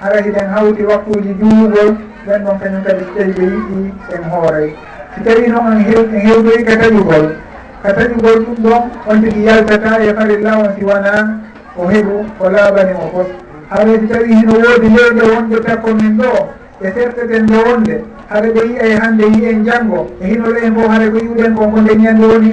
hara hiɗen hawti waktuji duwugol ɓen ɗon kañum kadi so tawi ɓe yiɗi en hooray si tawi noon hewdoyi ka taƴugol ka taƴugol ɗum ɗon on tigi yaltata e farilla on si wona o heɓu ko laaɓani o fof. Haɗa si tawi hino woodi leyɗe wonɗe takko min ɗo e ferte nde wonde haɗa ɓe yiyay hande yiyen janggo e hinoɗo en fof haɗa ko yiwɗen ko ko nde ñande woni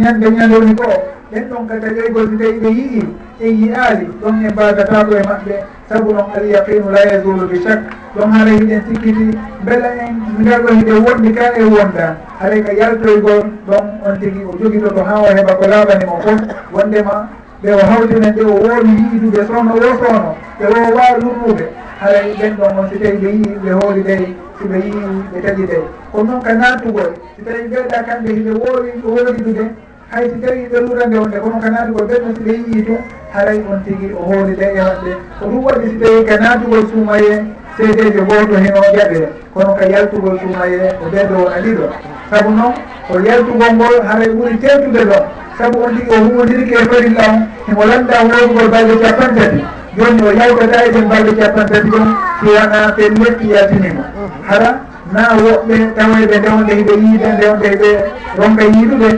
ñande ñande woni ko ɗen ɗon ka taƴoygol so tawi ɓe yii e yiyaali ɗon en mbadatako e maɓɓe. Saabu ɗon alyaqinu la yazulu bi chaque ɗon haɗa hiɗen sikkiti beela en ngal ɗon hiɗe wondi ka e wonda haɗa ka yaltoygol ɗon on tigui o jogitoto ha o heeɓa ko laaɓanimo fof wondema ɓe o hawtinan ɓe o woowi yiidude sowno wo sowno ɓe wo waawi lurrude haray ɓen e ɗon on si tawi ɓe yii ɓe hooli dey si ɓe yii ɓe taƴi tawi kono noon ka naatugol si tawi ɓeeɗa kamɓe hiɓe woowi woodidude hay si tawi ɓe lurande wonde kono ka naatugol si ɓe yii tun haray on tigi o hooli tawi e maɓɓe. Ko ɗum waɗi si tawi ka naatugol suumaye seedejo gooto heno jaɓe. Kono ka yaltugol suumaye o ɓeɗo wona ɗiɗo saabu noon ko yaltugol ngol haray ɓuuri tedtude ɗon. saabu on o wowodiri e farilla o emo landa wowgol balɗe capan tati joni o yawgata eɗen balɗe capan tati on siwana pelle iyatinimo hara na woɓɓe taweɓe ndewde hiɓe yiide ndewde hiɓe romɓe yiiɗuɓe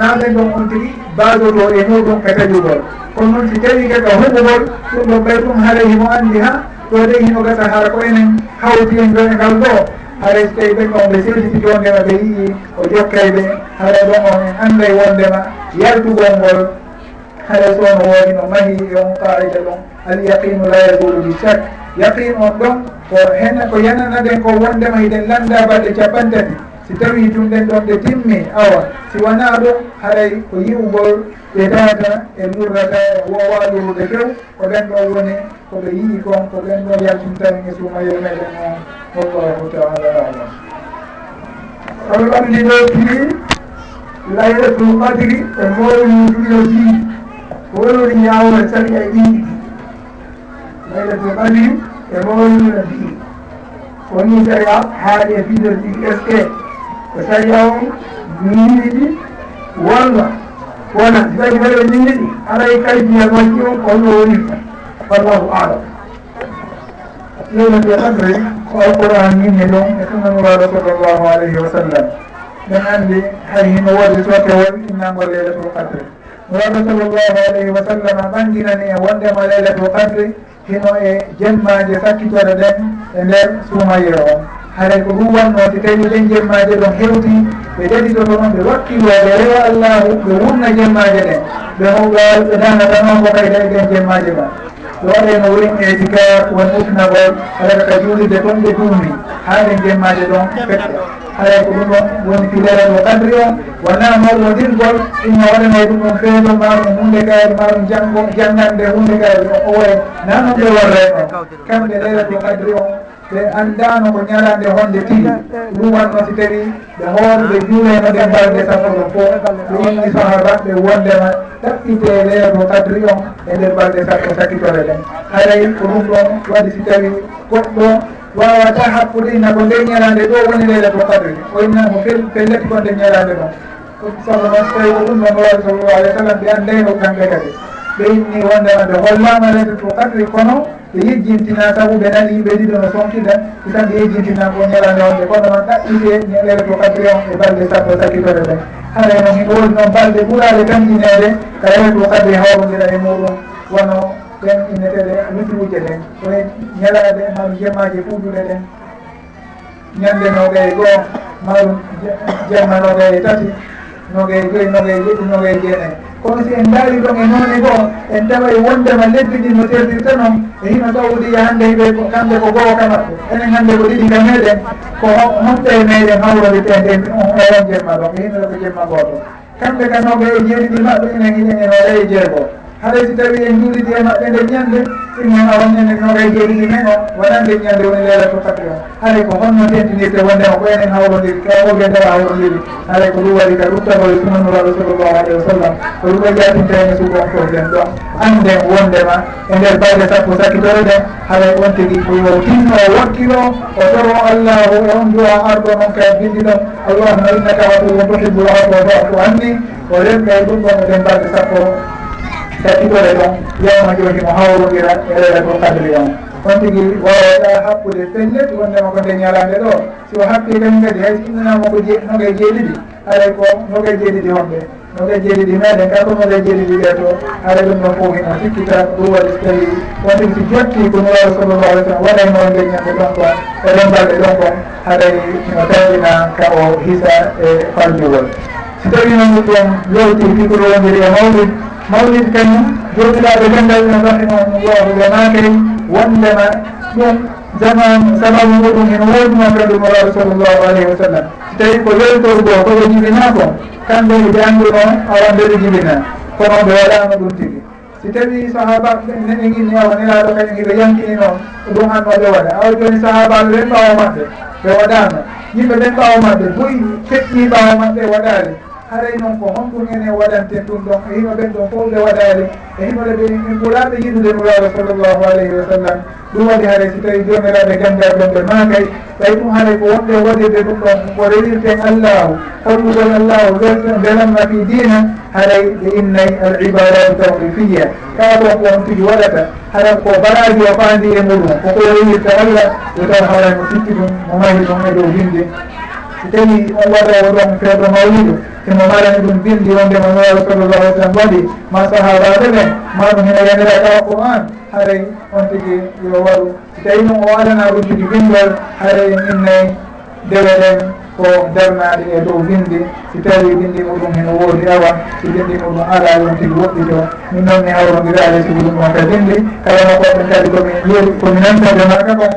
naɓen ɗon on tigui badoto e muɗum e taƴugol kono noon si tawi kaka huɓugol ɗum ɗo ɓay ɗum haray himo andi ha ɗo de hino gasa hara ko enen hawti en ɗo e ngal ɗo. haray so tawi ɓen on ɓe serditi jondema ɓe yii o jokkayɓe haɗa ɗon on en anday wondema yaltugol ngol. Haɗa so on woodi no mahi e on qaida ɗon alyaqinu la yazulu bi chak yaqin on ɗon ko hen ko yananaɗen ko wondema hiɗen landa balɗe capantati si tawi tumɗen ɗon ɗe timmi awa. Si wona ɗum haɗay ko yi'ugol ɓe taata e murrata e, e wowalurude few ko ɓen ɗo woni koɓe yii kon ko ɓen ɗo yaltintani e suumayo meɗen o wallahu taala alam.
On ɓamdi ɗo piri laylatul qadri e mawluduyo dii wonori ñawore sari e ɗiɗi. Laylatul qadri e mawludo dii woni saria haali e fiɗo ɗiɗi est ce que ko saria on miiɗi walla wona so tawi mbeɗe yimɓe ɗi alay kaydiyal majji on ko woni wallahu alam
leyla ɓe adre ko alquran yimɓe ɗon e sunnanuraɗo sallllahu alayhi wa sallam ɗen anndi hay hino wodi sotewol innagol leylatul qadre nuraɗo sallllahu alayhi wa sallam ɓanginani e wondema leylatul qadre hino e jemmaje sakkitore ɗen e nder suumayre on haray ko ɗum wanno si tawi ɓen jemmaje ɗon hewti. Ɓe ɗaɗitoto noon ɓe wakkilo ɓe rewa allahu ɓe wurna jemmaje ɗen. Ɓe howga ɓe danatanomo kay tawi ɓen jemmaje ma. Ɗo waɗeno wurin éticar won ufnagol alaka ka juulide toon ɓe duumi ha ɗen jemmaje ɗon fetta haray ko ɗum ɗon woni filere ɗo kadri on wona mawɗodirgol inno waɗano ɗum ɗon feeɗo maɗum hunde kayel maɗum ɗum janngo hunde kayel o owoye na ɓe warre on. Kamɓe leylatul kadri on ɓe anndano ko ñalande honde tigi ɗum wanno si tawi ɓe hoore ɓe juuleno ɗen ngesa kono fo ɓe inni sahaba ɓe wondema ɗaɓɓite leedo kadri on e nder balɗe sappo e sakkitore ɗen. Haray ko ɗum ɗon waɗi si tawi goɗɗo wawata hakkude inna ko nde ñalande ɗo woni leyla to kadri o inna ko felleti ko nde ñalande ɗon sabu noon so tawi ko ɗum ɗon wawi sallallahu alih w sallam ɓe anndeyno kamɓe kadi. Ɓe inni wondema ɓe hollama leyda to kadri kono ɓe yejjintina sabu ɓe nani ɓe ɗiɗo no sonkida tan ɓe yejjintina ko ñalande onde. Kono noon ɗaɓɓite ñalere to kadiri on e balɗe sappo e sakkitore ɗen haɗa noon hino woni noon balɗe ɓurade kanjinede ka yawi to kadiri hawrodira e muɗum. Wono ɓen inneteɗe witruuje ɗen. Koye ñalade maɗum jemmaji e ɓuuɗuɗe ɗen. Ñandenoɗe e goo maɗum jemmanoɗe e tati. nogoye joyi nogoye jeɗɗi nogoye jeenayi kono si en ndaari ɗon e noone goo en tawa e wondema lebbi ɗi no terdirta noon e hino sawdiya hannde ɓe ko kamɓe ko goo ka maɓɓe. Enen hannde ko ɗiɗi ka meɗen ko hofta e meɗen hawrode tende e, e on jemma ɗon e hinoɗo ko jemma gooto. Kamɓe ka nogoye e jeeɗiɗi maɓɓe enen inen en waɗa e jeegoo. haɗay so tawi en juulidi e maɓɓe nde ñande innama wonñande noga jooliji men o wonande ñande woni leelatu kadri o. Haɗay ko honno tentinirte wondema ko enen hawrodiri ka e oɓe ndawa hawrodiri haɗay ko ɗum waɗi ka ɗuttakoye sunanuraɗo sallllahu alayhi wa sallam. Ko ɗum ɗo jatintaene sugon koɗen ɗon anden wondema e nder balɗe sappo sakkitore ɗen haɗay on tigui ko yo tinno o wokkilo o toro allahu e on duwa arɗo noon ka bindi ɗon. Allahuma innaka watu won tohibbul afwa fatu anni o renka ɗum ɗon eɗen balɗe sappo takkitore ɗon yawma joni mo hawrodira e leyla go kadri on on tigui wawata happude pellet wondema ko nde ñalande ɗo so happi kañum kadi hay innanamo ko noga jeeɗiɗi haray ko noga jeeɗiɗi honɓe noga jeeɗiɗi meɗen ka ko noga jeeɗiɗi ɓe to aɗa ɗum ɗon fof hino sikkita ɗum waɗi so tawi on tigui so jotti ko nuraɗo sallallah alih sallam waɗay noon nde ñande ɗon kon e ɗen balɗe ɗon kon aɗay no tawina ka o hisa e farjugol so tawi noon ɗum yowti fikoro wondiri e mawlid mawlid kañum joɗiraɓe dengal men rahimahumullahu wonakay wondema ɗum zaman sababu muɗum en woodino kadum rawi sallllahu alayhi wa sallam. So tawi ko weltorgo koɓe jibina ko kamɓe ɓe anduno e awan ndeɓe jibina kono ɓe waɗano ɗum tigi. Si tawi sahaba neɗeginni awa nelaɗo kañum hiɓe yankini noon ɗum annoɓe waɗa awa joni sahabaɓe ɓen ɓawa maɓɓe ɓe waɗano yimɓe ɓen ɓawa maɓɓe boyi feƴƴi ɓawa maɓɓe e waɗade haray noon ko honɗum ene waɗanten ɗum ɗon e hino ɓen ɗon fof ɓe waɗaali e hinoɗe ɓe en ɓuraɓe yiɗude nuraaɗo sallllahu alayhi wa sallam. Ɗum waɗi haray si tawi jomiraɓe ganndal ɗon ɓe maakay. Tawi ɗum haray ko wonɓe waɗirde ɗum ɗon ko rewirten allahu holɗugol allahu belamma fi dina haray ɓe innayi al ibaratu tawqifiya kala ɗon ko on tigi waɗata haran ko baraji o faandi e muɗum koko rewirta allah yo taw haray mo sikki ɗum mo mahi ɗum e dow hinde. so tawi on waɗa ɗon e feedo mawlidu emo marani ɗum bindi wonde mo nuraɗo sallllahu alih sallam waɗi ma sahabaɓe ɓen ma ɗum hene yaniraɗa e alquran haray on tigui yo waɗu so tawi noon o alana rujjude bindol haray en minnayi deweɗen ko darnade e dow bindi. Si tawi bindi muɗum heno woodi awa so bindi muɗum ala ɗum tigui woɗɗito min noon mi hawrondirade sigi ɗum on ka bindi. Kala no koɓe kadi komin yeeɗi komi nantade maga kon